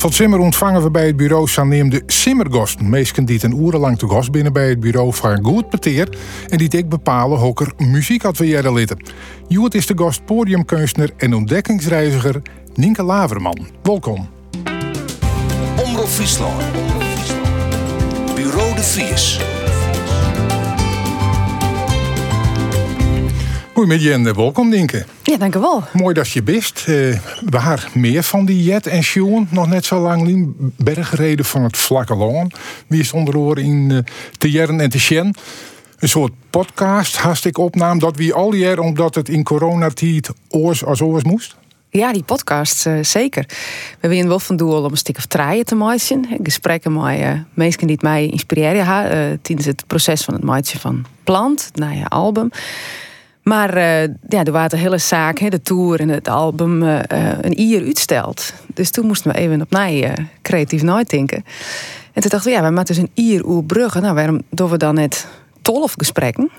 Van Simmer ontvangen we bij het bureau de Simmergosten. Meesken die ten urenlang te gast binnen bij het bureau van goed peteer en die ik bepalen hokker muziek had we litten. Joet is de gast podiumkunstenaar en ontdekkingsreiziger Nienke Laverman. Welkom. Omroep Friesland. Bureau de Vries. Goedemiddag welkom Nienke. Ja, dank u wel. Mooi dat je bist. Uh, we hebben meer van die Jet en Sjoen. Nog net zo lang niet bergreden van het vlakke loon. Wie is onder in uh, te Jern en te Sjen. Een soort podcast haast ik opname. Dat wie al jaar omdat het in coronatijd oors als oors moest. Ja, die podcast, uh, zeker. We hebben wel van doel om een stuk of draaien te maken. Gesprekken met uh, mensen die mij inspireren uh, tijdens het proces van het maken van Plant, naar je album. Maar uh, ja, er waren de hele zaak, hè, de tour en het album, uh, een ier uitsteld. Dus toen moesten we even opnieuw uh, creatief denken. En toen dachten we, ja, we maken dus een ier oer bruggen. Nou, waarom doen we dan net twaalf gesprekken?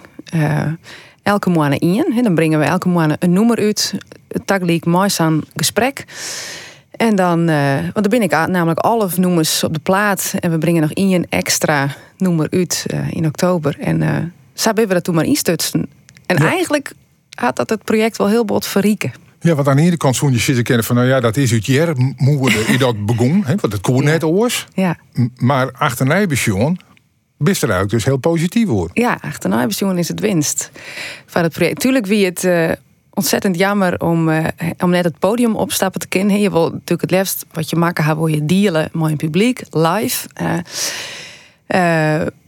elke maand in. Hè, dan brengen we elke maand een nummer uit. Tagelijk mooi aan gesprek. En dan, want dan ben ik namelijk alle nummers op de plaat. En we brengen nog een extra nummer uit in oktober. En zo hebben we dat toen maar instutsen. En eigenlijk had dat het project wel heel bot verrieken. Ja, want aan de ene kant zo'n je zitten kennen van, nou ja, dat is het jaar, moeder in dat begon, hè, want het kon net oors. Ja. Maar achterna Sean, best eruit dus heel positief hoor. Ja, achterna Sean is het winst van het project. Tuurlijk wie het uh, ontzettend jammer om, uh, om net het podium opstappen te kennen. Je wil natuurlijk het liefst wat je maken, wil je dealen, mooi in publiek, live. Uh,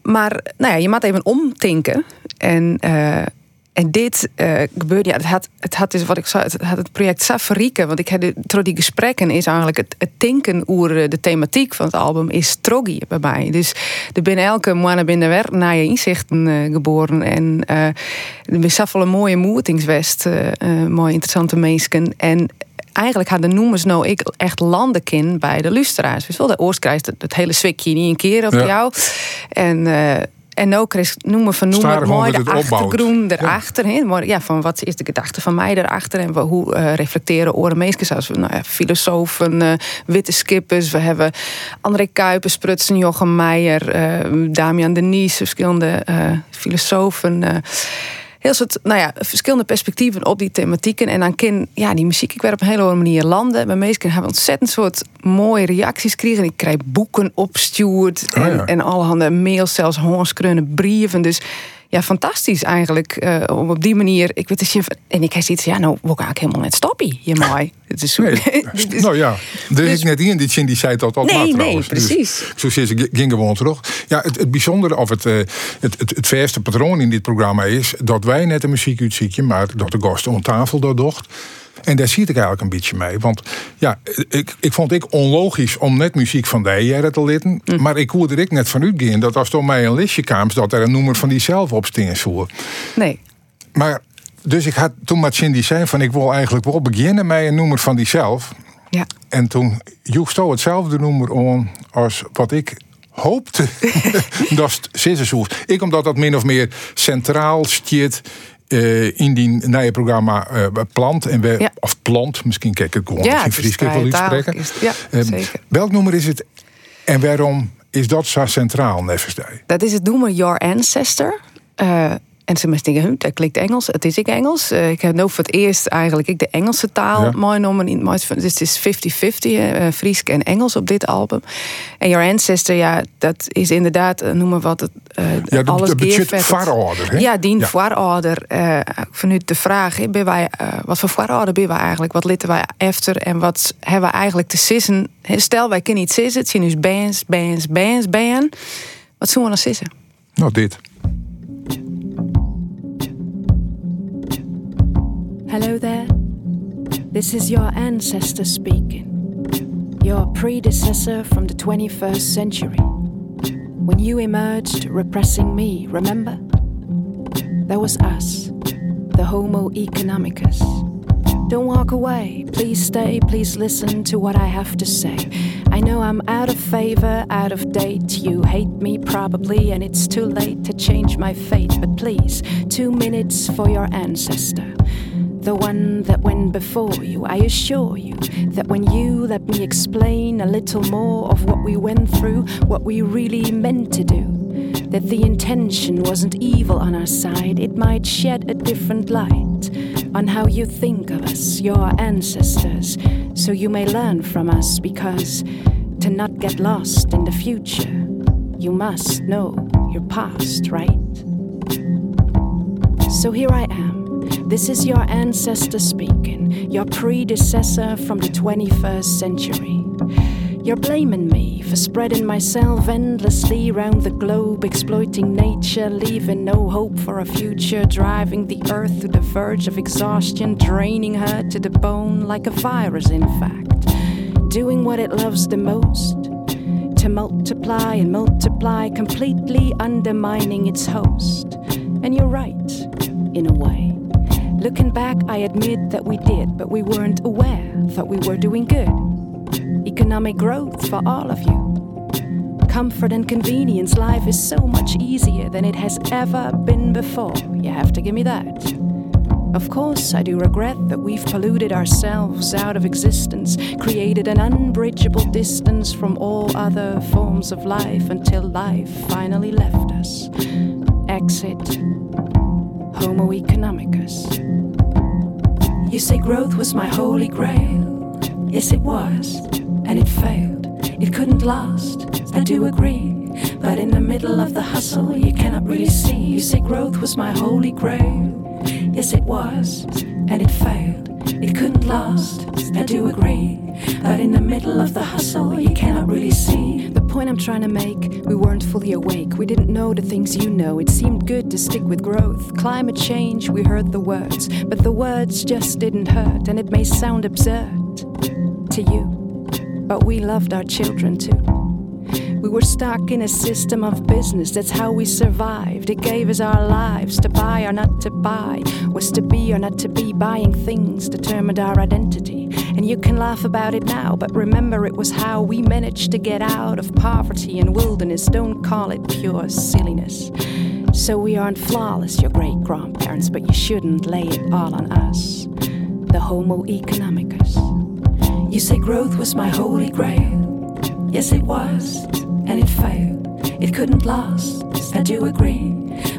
maar nou ja, je moet even omtinken. En en dit uh, gebeurde, ja, het had, het had dus wat ik zei, het had het project Safarieke, want ik had door die gesprekken is eigenlijk het, het denken over de thematiek van het album is troggy bij mij. Dus er binnen elke maand binnen werk naar je inzichten uh, geboren en uh, er is zoveel een mooie moetingswest, mooie interessante mensen en eigenlijk hadden noemers nou ik echt landenkin bij de luisteraars. Dus wel, de oors krijgt het, hele zwikje niet een keer op jou. En en ook noemen van noemen mooi de achtergrond erachter. Ja. Van wat is de gedachte van mij erachter en hoe uh, reflecteren oren meesters als we nou ja, filosofen, uh, witte skippers, we hebben André Kuipers, Sprutsen, Jochem Meijer, uh, Damian Denies, verschillende filosofen heel soort, nou ja, verschillende perspectieven op die thematieken. En dan kan ja, die muziek ik werd op een hele andere manier landen. Bij meesten hebben ontzettend soort mooie reacties gekregen. Ik krijg boeken opgestuurd oh, en, en allerhande mails, zelfs hoorskrunnen brieven. Dus ja, fantastisch eigenlijk. Uh, om op die manier. Ik weet het, en ik heb zoiets ja, nou, wil ik helemaal net stoppen. Je mooi. Het is nee, nou ja, is dus- net in die zin die zei dat al nee, nee, dus precies. zo zit ze ging gewoon terug. Ja, het, het bijzondere of het, uh, het, het, het verste patroon in dit programma is dat wij net een muziek uitzieken, maar dat de gasten om tafel dat docht. En daar zie ik eigenlijk een beetje mee. Want ja, ik, ik vond ik onlogisch om net muziek van die jaren te litten. Mm. Maar ik hoorde ik net van uitgaan dat als door mij een listje kwam, dat er een nummer van diezelfde op steen voor. Nee. Maar dus ik had toen met Cindy zei van ik wil eigenlijk wel beginnen met een nummer van diezelf. Ja. En toen joeg hetzelfde nummer aan als wat ik hoopte dat het hoeft. Ik omdat dat min of meer centraal stiet uh, in die nieuwe programma uh, Plant. En we, Of Plant, misschien kijk ik gewoon ja, Fries wel uitspreken. Ja, uh, zeker. Welk nummer is het en waarom is dat zo centraal, Neverstij? Dat is het nummer Your Ancestor. En ze mensen denken, dat klinkt Engels. Het is ik Engels. Uh, ik heb nu voor het eerst eigenlijk ik de Engelse taal ja. mooi noemen. Dus het is 50-50, uh, Fries en Engels op dit album. En Your Ancestor, ja, dat is inderdaad, uh, noemen wat het ja, de, alles de voororder. Ja, die ja. voororder. Vanuit de vraag, ben wij, wat voor voororder ben wij eigenlijk? Wat litten wij efter? En wat hebben we eigenlijk te sissen? Stel, wij kunnen niet sissen. Het zijn dus bands, bands, bands, bands. Wat zullen we dan sissen? Nou, dit. Hello there. This is your ancestor speaking. Your predecessor from the 21st century. When you emerged repressing me, remember? There was us, the Homo economicus. Don't walk away. Please stay. Please listen to what I have to say. I know I'm out of favor, out of date. You hate me probably, and it's too late to change my fate. But please, two minutes for your ancestor. The one that went before you. I assure you that when you let me explain a little more of what we went through, what we really meant to do, that the intention wasn't evil on our side, it might shed a different light on how you think of us, your ancestors, so you may learn from us because to not get lost in the future, you must know your past, right? So here I am. This is your ancestor speaking, your predecessor from the 21st century. You're blaming me for spreading myself endlessly round the globe, exploiting nature, leaving no hope for a future, driving the earth to the verge of exhaustion, draining her to the bone like a virus, in fact. Doing what it loves the most to multiply and multiply, completely undermining its host. And you're right, in a way. Looking back, I admit that we did, but we weren't aware that we were doing good. Economic growth for all of you. Comfort and convenience, life is so much easier than it has ever been before. You have to give me that. Of course, I do regret that we've polluted ourselves out of existence, created an unbridgeable distance from all other forms of life until life finally left us. Exit Homo economicus. You say growth was my holy grail. Yes, it was, and it failed. It couldn't last, I do agree. But in the middle of the hustle, you cannot really see. You say growth was my holy grail. Yes, it was, and it failed. It couldn't last, I do agree. But in the middle of the hustle, you cannot really see. The point I'm trying to make, we weren't fully awake. We didn't know the things you know. It seemed good to stick with growth. Climate change, we heard the words, but the words just didn't hurt. And it may sound absurd to you, but we loved our children too. We were stuck in a system of business, that's how we survived. It gave us our lives. To buy or not to buy was to be or not to be. Buying things determined our identity. And you can laugh about it now, but remember it was how we managed to get out of poverty and wilderness. Don't call it pure silliness. So we aren't flawless, your great grandparents, but you shouldn't lay it all on us. The Homo economicus. You say growth was my holy grail. Yes, it was, and it failed. It couldn't last, I do agree.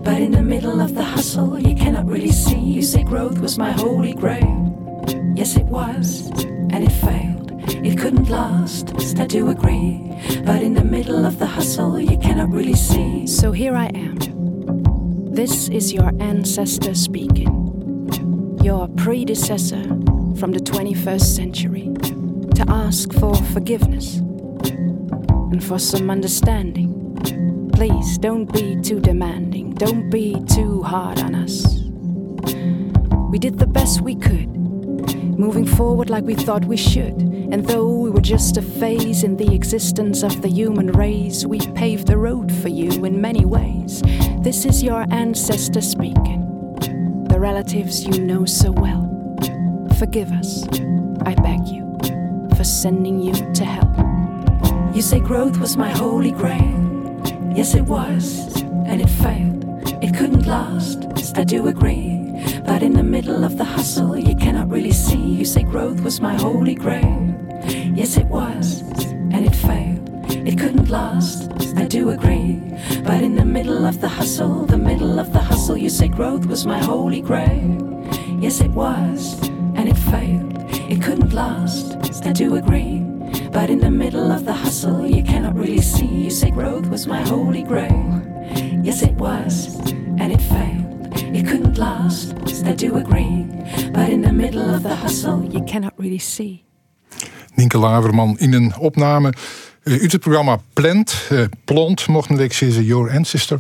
But in the middle of the hustle, you cannot really see. You say growth was my holy grail. Yes, it was, and it failed. It couldn't last, I do agree. But in the middle of the hustle, you cannot really see. So here I am. This is your ancestor speaking. Your predecessor from the 21st century. To ask for forgiveness and for some understanding. Please don't be too demanding, don't be too hard on us. We did the best we could, moving forward like we thought we should. And though we were just a phase in the existence of the human race, we paved the road for you in many ways. This is your ancestor speaking, the relatives you know so well. Forgive us, I beg you, for sending you to hell. You say growth was my holy grail. Yes, it was, and it failed. It couldn't last, I do agree. But in the middle of the hustle, you cannot really see. You say growth was my holy grail. Yes, it was, and it failed. It couldn't last, I do agree. But in the middle of the hustle, the middle of the hustle, you say growth was my holy grail. Yes, it was, and it failed. It couldn't last, I do agree. But in the middle of the hustle, you cannot really see. You say growth was my holy grail. Yes, it was, and it failed. It couldn't last, I do agree. But in the middle of the hustle, you cannot really see. Nienke Laverman in een opname uh, uit het programma Plant, uh, Plont, mocht ik zeggen, Your Ancestor.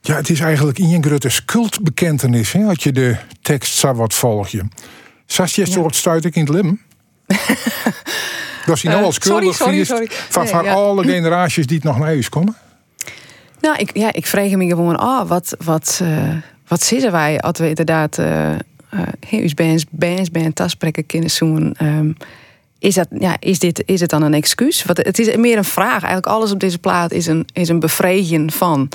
Ja, het is eigenlijk in je grote cultbekentenis, hè, als je de tekst zou wat volgen. Zat je soort stuit ik in het lim? Was hij nou als schuldig sorry, sorry, van, Nee, van ja. alle generaties die het nog naar huis komen? Nou, ik, ja, ik vraag me gewoon af, wat, wat, eh, wat zitten wij als we inderdaad uh, uh, bands, bands, band tasprekken kunnen zoen. Ehm, is, dat, ja, is, dit, is het dan een excuus? Want het is meer een vraag. Eigenlijk alles op deze plaat is een, is een bevredigen van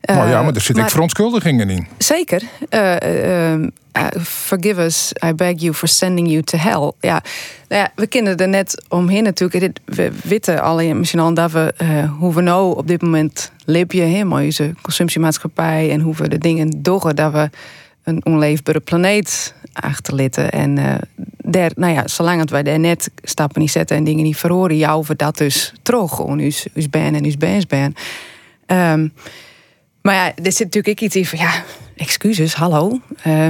nou ja, maar er zit maar- ik verontschuldigingen in. Zeker. Eh, eh, eh, forgive us, I beg you for sending you to hell. Ja, nou ja we kennen er net omheen natuurlijk. Dit- We weten alleen misschien al dat we eh, hoe we nou op dit moment leven, hè, maar onze consumptiemaatschappij en hoe we de dingen doen, dat we een onleefbare planeet achterlitten. En eh, daar, nou ja, zolang het wij daar net stappen niet zetten en dingen niet verhoren, jou we dat dus terug. Us, us ben en us bens ben. Ehm, maar ja, er zit natuurlijk ook iets in van, ja, excuses, hallo. Eh,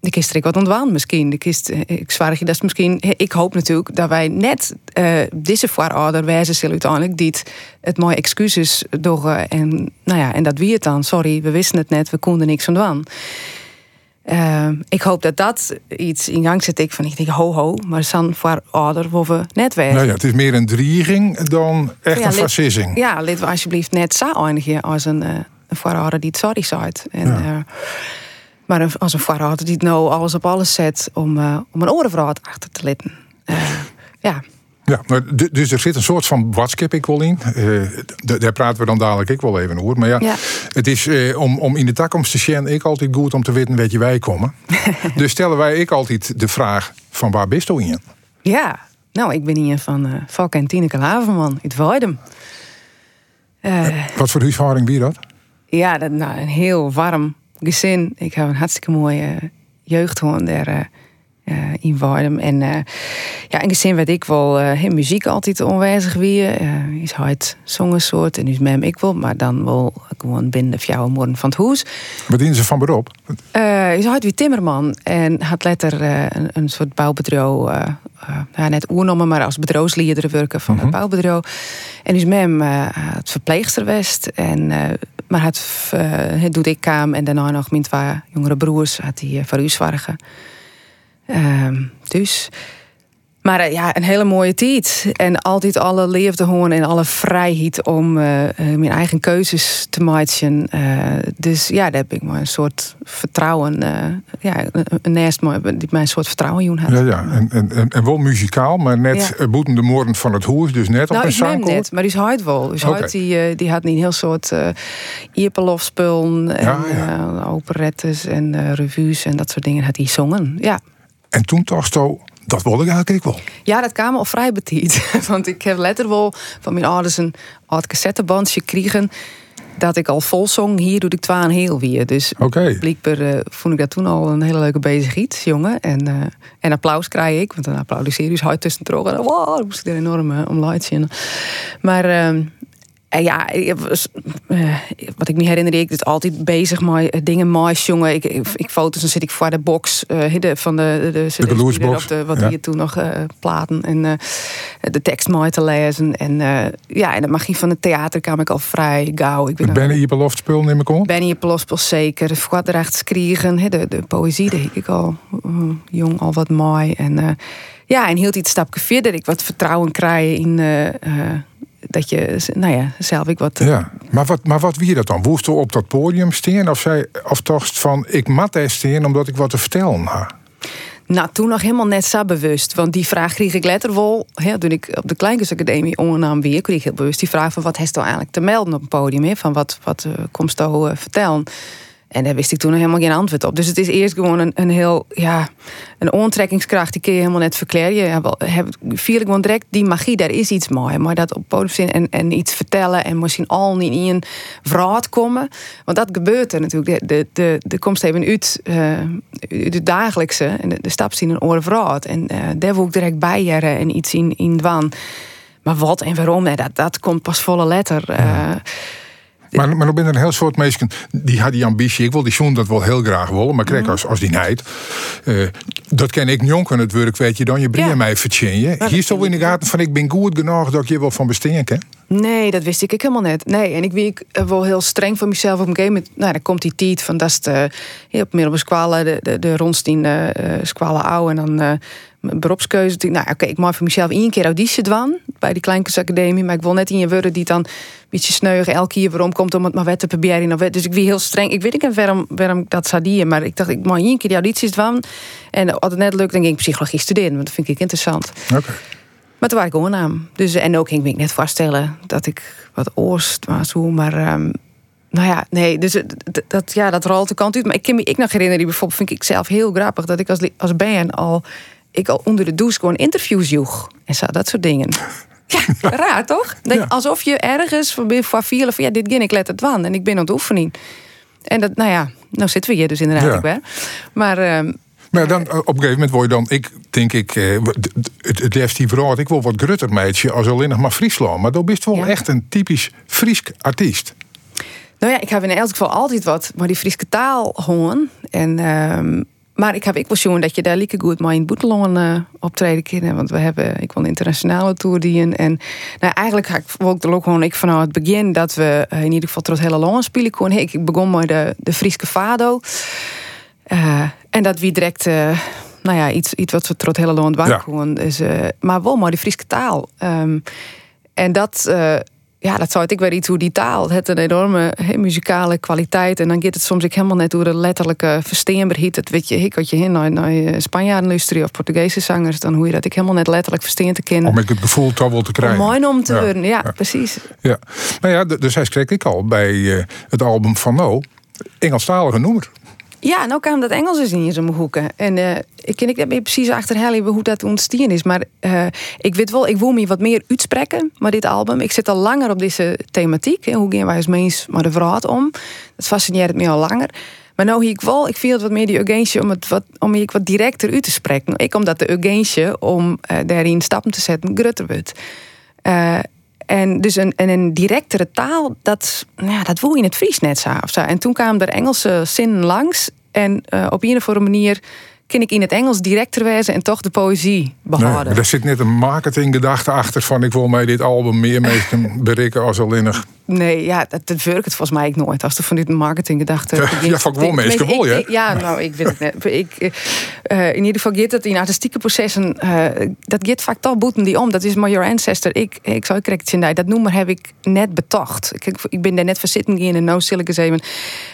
de kist ik wat ontwaan misschien. De kist, eh, ik zwaar je dat is misschien. Ik hoop natuurlijk dat wij net eh, deze voorouder wijzen zullen uiteindelijk die het, mooie excuses door en nou ja en dat wie het dan. Sorry, we wisten het net, we konden niks. Eh, ik hoop dat dat iets in gang zet. Ik van ik denk ho ho, maar dan voor ouder waar we net wijzen. Nou ja, het is meer een dreiging dan echt Ja, een lid- fascising. Ja, laten we alsjeblieft net zo eindigen als een, een voorouder die het sorry zegt. En, Ja. eh, maar een- als een voorouder die het nou alles op alles zet om, eh, om een orenvraat achter te litten. Eh, ja, Ja, maar dus er zit een soort van watskip ik wel in. Daar praten we dan dadelijk ik wel even over. Maar ja, Ja. het is om, om in de toekomst te zien, ik altijd goed om te weten weet je wij komen. dus stellen wij ik altijd de vraag van waar bist u in? ja. nou ik ben hier van en Tineke Haverman uit Weidem. Eh, Wat voor huishouding wie dat? Ja, dat, nou, een heel warm gezin. Ik heb een hartstikke mooie jeugd gewoon daar eh, in. En eh, ja, een gezin werd ik wel in muziek altijd onwijzig wie. eh is het zongensoort en is mem ik wel, maar dan wel gewoon binnen de fjouwe morgen van het hoes. Wat dienen ze van beroep? Eh is uit wie Timmerman en had eh, een, een soort bouwbedrijf, ja, net oernomen, maar als bedrijfsleider werken van het bouwbedrijf. En is mem het verpleegster west en maar het, eh, het doet ik kwam en daarna nog mijn twee jongere broers had hij uh, voor u zorgen. Ehm, dus. Maar eh, ja, een hele mooie tijd. En altijd alle liefde gewoon en alle vrijheid om eh, mijn eigen keuzes te maken. Dus ja, daar heb ik maar een soort vertrouwen. eh, ja, een- me die mij een soort vertrouwen in had. Ja, ja. En, en, en, wel muzikaal, maar net Ja. ja. boeten de moorden van het hoes, dus net op Nou, een zangkoord. net, maar die is hard wel. Dus Oké. hard, die, die had niet een heel soort uh, Ierpelofspullen en Ja, ja. operettes en revues en dat soort dingen had hij zongen. Ja. En toen dacht je, dat wilde ik eigenlijk wel. Ja, dat kwam al vrij betiet. Want ik heb letter wel van mijn ouders een oud cassettebandje kregen. Dat ik al vol zong. Hier doe ik twaalf heel weer. Dus Oké. blijkbaar eh, vond ik dat toen al een hele leuke bezigheid, jongen. En, eh, en applaus krijg ik. Want dan applaudisseer je dus hard tussen En wow, dan moest ik er enorm eh, om lachen. Maar ehm, en ja, ik was, eh, wat ik me herinner, ik is altijd bezig met eh, dingen moois, jongen. Ik, ik, ik foto's, dan zit ik voor de box eh, de, van de, de, de, wat ja. hier toen nog platen en de tekst mooi te lezen. En ja, en de magie van het theater kwam ik al vrij gauw. Ik ben Het dan- Benny Ieperloft spul neem ik om. Benny Pelospel zeker. De Verkwadrechts kriegen. De, de poëzie deed ik al jong al wat mooi. En ja, en hield iets stapje verder. Ik wat vertrouwen krijgen in dat je, nou ja, zelf ik wat. Ja, maar wat, maar wat wie dat dan? Woest op dat podium staan? Of, zij, of dacht van, ik mat staan omdat ik wat te vertellen ha? Nou, toen nog helemaal net zo bewust. Want die vraag kreeg ik later wel. Hè, toen ik op de Kleinkunstacademie ongenaam weer kreeg ik heel bewust die vraag van wat heeft nou eigenlijk te melden op een podium? Hè? Van wat, wat uh, komt jou uh, vertellen? En daar wist ik toen nog helemaal geen antwoord op. Dus het is eerst gewoon een, een heel, ja, een ontrekkingskracht. Die kun je helemaal net verklaren. Je heb, heb, viel ik gewoon direct die magie, daar is iets mooi. Maar dat op podium en, en iets vertellen en misschien al niet in een vraat komen. Want dat gebeurt er natuurlijk. De, de, de, de komst even uit, uh, de dagelijkse en de, de stap zien een vraat. En uh, daar wil ik direct bij en iets in, in dwan. Maar wat en waarom, dat, dat komt pas volle letter. Uh, maar, maar dan ben er een heel soort mensen die had die ambitie. Ik wil die zoen dat wel heel graag willen, maar kijk, mm. als, als die neid. Uh, dat ken ik niet aan het werk, weet je dan. Je brengt ja. mij vertje. Hier is toch in de gaten van ik ben goed genoeg dat ik je wel van besteden ken. Nee, dat wist ik, ik helemaal net. Nee, en ik wie ik wel heel streng voor mezelf op een gegeven moment. Nou, dan komt die tijd van dat is de, op middelbare squalen, de, de, de rondstien uh, squalen oude en dan uh, beroepskeuze. Nou, oké, ik mag voor mezelf één keer auditie doen bij die Kleinkunstacademie, maar ik wil net in je worden die dan een beetje sneugen elke keer waarom komt om het maar wet te proberen. Dus ik wie heel streng. Ik weet niet waarom, waarom dat zou dienen, maar ik dacht ik mag één keer die audities doen en als het net lukt, dan ging ik psychologie studeren, want dat vind ik interessant. Oké. Maar toen was ik aan. Dus, en ook ging ik net vaststellen dat ik wat oorst was hoe, maar um, nou ja, nee, dus dat, ja, dat rolt de kant uit. Maar ik kan me ik nog herinneren, die bijvoorbeeld vind ik zelf heel grappig, dat ik als, als band al, ik al onder de douche gewoon interviews joeg. En zo, dat soort dingen. Ja, raar toch? Ja. Alsof je ergens voor vier of ja, dit ging ik let het van en ik ben aan het oefening. En dat, nou ja, nou zitten we hier dus inderdaad ja. Maar. Uh, maar dan, eh, op een gegeven moment word je dan, ik denk ik, eh, het, het heeft die ik wil wat grutter meidje als alleen nog maar Friesland. Maar dan bist wel echt een typisch Friesk artiest. Nou ja, ik heb in elk geval altijd wat maar die Friese taal horen. En, uh, maar ik heb ik wel zien dat je daar lieke goed maar in Boetelongen uh, optreden kunnen. Want we hebben, ik wil een internationale tour En nou, eigenlijk ga ik ook ook gewoon ik vanaf het begin dat we uh, in ieder geval tot hele lange spelen konden. Ik, ik begon met de, de Friese Fado. Uh, en dat wie direct nou ja, iets, iets wat we tot hele land waren. Dus, maar wel maar de Friese taal. Um, en dat, ja, dat zou ik weer iets hoe die taal. Het een enorme muzikale kwaliteit. En dan gaat het soms ik helemaal net door de letterlijke versteenbaarheid. Het weet je, ik had je heen naar, naar Spanjaarden of Portugese zangers. Dan hoe je dat ik helemaal net letterlijk versteen te kennen. Om ik het gevoel toch wel te krijgen. Mooi om te ja, worden, ja, precies. Ja, maar ja, dus hij schreef ik al bij uh, het album van No. Engelstalige noemer. Ja, nou kwam dat Engels eens in zijn hoeken. En uh, ik ken ik precies achterhalen hoe dat ontstaan is. Maar uh, ik weet wel, ik wil me wat meer uitspreken met dit album. Ik zit al langer op deze thematiek. Hoe gaan wij als mens maar de vraag om? Dat fascineert me al langer. Maar nou hier ik wel, ik viel het wat meer die urgentie om het wat, om hier wat directer uit te spreken. Ik omdat de urgentie om uh, daarin stappen te zetten grutter wordt. En dus een, een directere taal, dat, nou ja, dat voel je in het Fries net zo. En toen kwamen er Engelse zinnen langs. En uh, op een of andere manier kan ik in het Engels directer wezen en toch de poëzie behouden. Er zit net een marketinggedachte achter van ik wil mij dit album meer mee bereiken als alleen. Nee, ja, dat, dat werkt het volgens mij ik nooit. Als er van dit marketinggedachte. Ja, ja van gewoon mensen wel, ja. Ja, nou, ik weet het net. Ik, uh, in ieder geval gaat het in artistieke processen. Uh, dat gaat vaak toch boeten die om. Dat is maar your ancestor. Ik, ik zou correct zien dat noemer heb ik net betocht. Ik, ik ben daar net van zitten in een no zeven.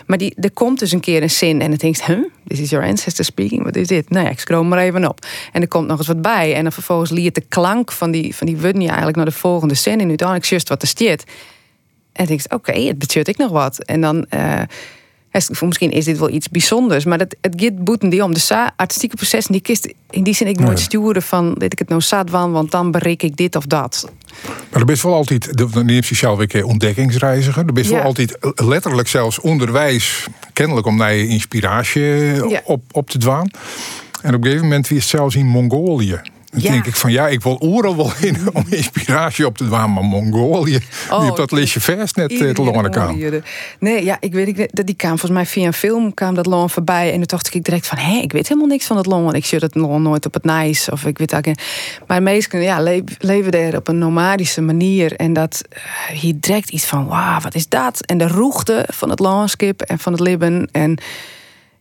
Maar die, er komt dus een keer een zin en het denkt, huh, this is your ancestor speaking. Wat is dit? Nou ja, ik scroll maar even op. En er komt nog eens wat bij. En dan vervolgens liet de klank van die, van die woorden je eigenlijk naar de volgende zin. En uiteindelijk just wat er stiert. En denk ik, oké, het betekent ik nog wat. En dan... Uh, misschien is dit wel iets bijzonders, maar het, het gaat boeten die om. De artistieke processen, die kist in die zin ik nooit sturen van dat ik het nou zat van, want dan bereik ik dit of dat. Maar er is wel altijd, dan neemt je zelf weer ontdekkingsreiziger. Er is wel altijd letterlijk zelfs onderwijs, kennelijk om naar je inspiratie op, op te dwaan. En op een gegeven moment wie het zelfs in Mongolië. Dan denk ik van ja, ik wil oren wel in om inspiratie op te dwaan, maar Mongolië, oh, die op dat leesje vers net eh, te longen kwam. Nee, ja, ik weet dat die kwam volgens mij via een film kwam dat long voorbij. En toen dacht ik direct van hé, ik weet helemaal niks van het long, want ik zie dat long nooit op het nice of ik weet eigenlijk. Maar meesten ja, leven er op een nomadische manier. En dat uh, hier direct iets van wauw, wat is dat? En de roegte van het landschap en van het leven en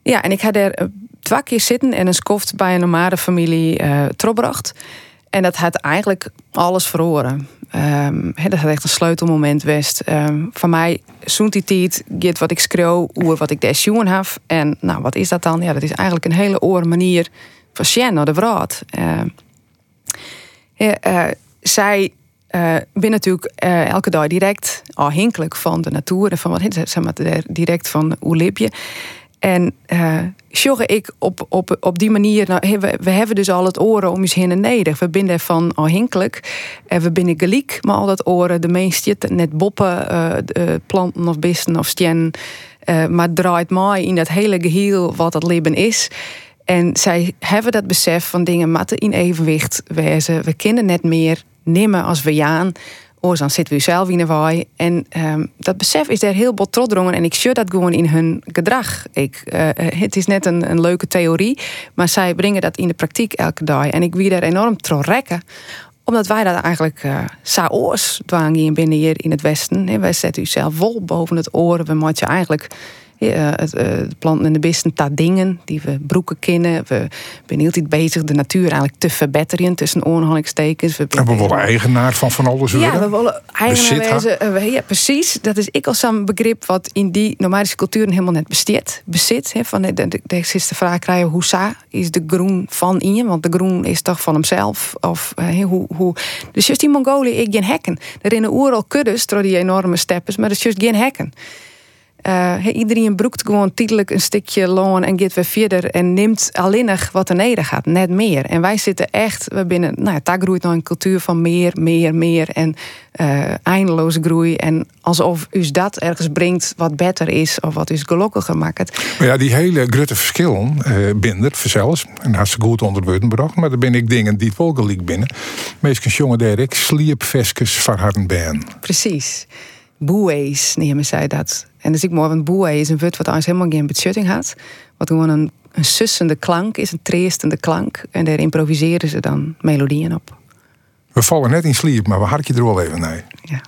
ja, en ik had er eh, twee keer zitten en een skoft bij een nomadenfamilie uh, Trobracht. En dat had eigenlijk alles verloren. Um, dat had echt een sleutelmoment geweest. Um, voor mij, zo'n die tijd, gaat wat ik schreeuw, hoe wat ik des jongen heb. En nou, wat is dat dan? Ja, dat is eigenlijk een hele oren manier van Sjen de vraat. Uh, uh, zij uh, natuurlijk elke dag direct afhankelijk van de natuur en van wat zeg maar, direct van hoe leef je. En uh, ik op, op, op die manier, nou, we, hebben dus al het oren om ons heen en neder. We binnen ervan afhankelijk. En we binnen gelijk, maar al dat oren, de meeste net boppen, uh, planten of beesten of stjen. Uh, maar draait mij in dat hele geheel wat het leven is. En zij hebben dat besef van dingen matten in evenwicht wezen. We kennen net meer nemen als we jaan dan zitten we zelf in de. En um, dat besef is daar heel bot trotdrongen. En ik zie dat gewoon in hun gedrag. Ik, uh, het is net een, een leuke theorie, maar zij brengen dat in de praktijk elke dag. En ik wie daar enorm rekken omdat wij dat eigenlijk uh, saoors dwaan binnen hier in het Westen. Wij zetten u zelf vol boven het oren. We moeten eigenlijk uh, het, uh, planten en de beesten ta dingen die we broeken kennen. We zijn altijd bezig de natuur eigenlijk te verbeteren tussen aanhalingstekens. We, we willen eigenaar van van alles Ja, we willen eigenaar wezen. Uh, ja, precies. Dat is ik als een begrip wat in die nomadische culturen helemaal net besteedt. Bezit. He, van de, de, de, de, vraag krijgen, hoe sa is de groen van in? Want de groen is toch van hemzelf? Of hoe, hoe... Dus juist die Mongolië, ik geen hekken. Er in de oeral kuddes door die enorme steppes, maar dat is juist geen hekken. Eh, iedereen broekt gewoon tijdelijk een stukje loon en gaat weer verder en neemt alleen nog wat er neder gaat, net meer. En wij zitten echt, we binnen, nou ja, daar groeit nou een cultuur van meer, meer, meer en uh, eindeloze groei. En alsof u dat ergens brengt wat beter is of wat u gelukkiger maakt. Maar ja, die hele grote verschillen uh, binnen, zelfs, en hartstikke goed onder gebracht, maar dan ben ik dingen die het gelijk binnen. Meestal jongen der ik sliepveskes van harden ben. Precies. Boees nemen zij dat. En dus ik mooi, want boe is een woord wat eigenlijk helemaal geen betjutting had. Wat gewoon een, een sussende klank is, een treestende klank. En daar improviseren ze dan melodieën op. We vallen net in sliep, maar we harken er wel even naar. Ja.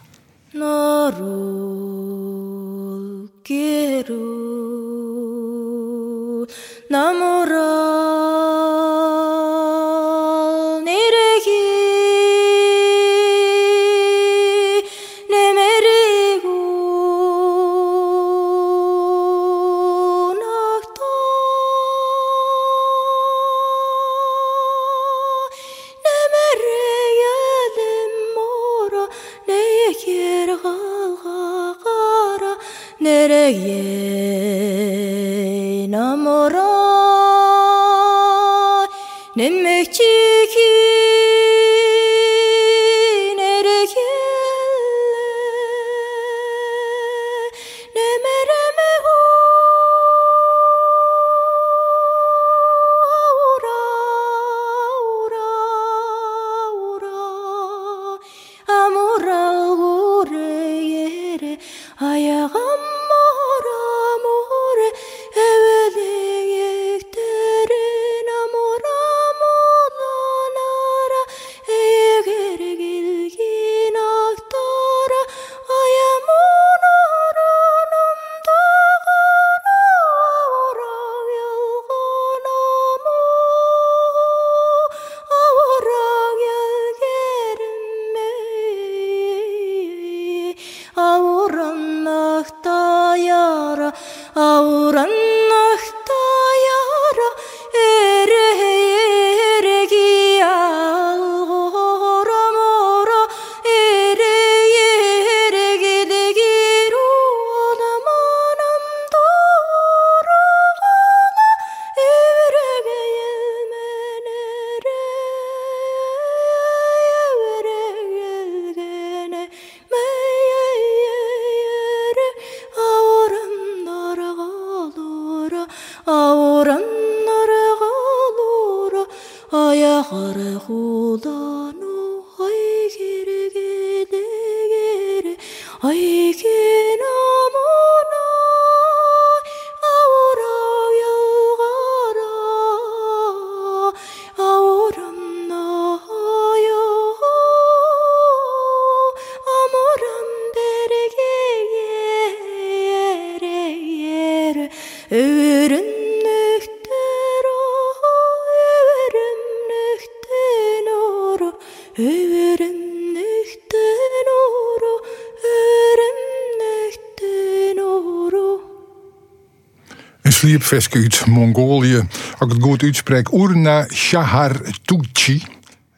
Sliepveske uit Mongolië. Als ik het goed uitspreek, Urna Shahartuchi.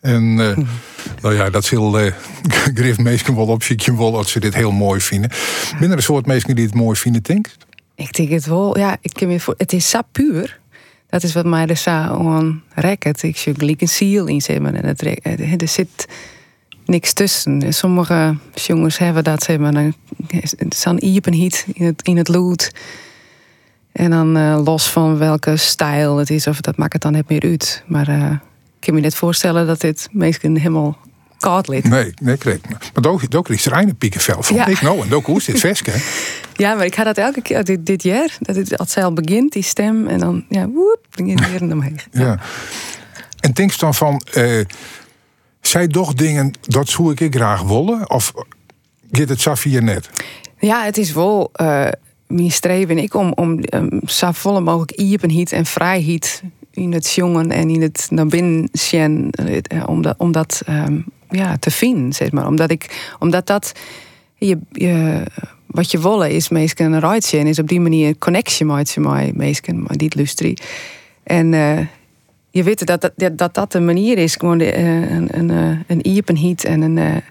En uh, nou ja, dat zal uh, Griff meestal wel wel als ze dit heel mooi vinden. Ben er een soort mensen die het mooi vinden, denk ik? denk het wel. Ja, ik kan me voor, het is sap puur. Dat is wat mij er zo aan rekt. Ik zie gelijk een ziel in zeg maar. En het, er zit niks tussen. Sommige jongens hebben dat, zeg maar, dan zo'n iepenhiet in het, in het lood. En dan uh, los van welke stijl het is, of dat maakt het dan net meer uit. Maar uh, ik kan me net voorstellen dat dit meestal helemaal koud ligt. Nee, nee, kreeg. Maar ook, ook is er een piekenvel van. Ja. Ik nou, en ook hoe is dit veske? ja, maar ik had dat elke keer dit, dit jaar. Dat het als al begint, die stem. En dan, ja, woep, begin je weer omheen. Ja. ja. En denk je dan van, uh, zij toch dingen, dat zou ik graag willen? Of gaat het Safia net? Ja, het is wel... Uh, mijn streven ik om, om um, zo volle mogelijk iepenheid en vrijheid in het jongen en in het naar binnen zien, uh, om dat, om dat um, ja, te vinden, zeg maar. Omdat, ik, omdat dat je, je, wat je willen is meestal een rijtje en is op die manier connectie met je meestal, maar die lustrie. En uh, je weet dat dat, dat dat de manier is, gewoon de, uh, een, een, een en een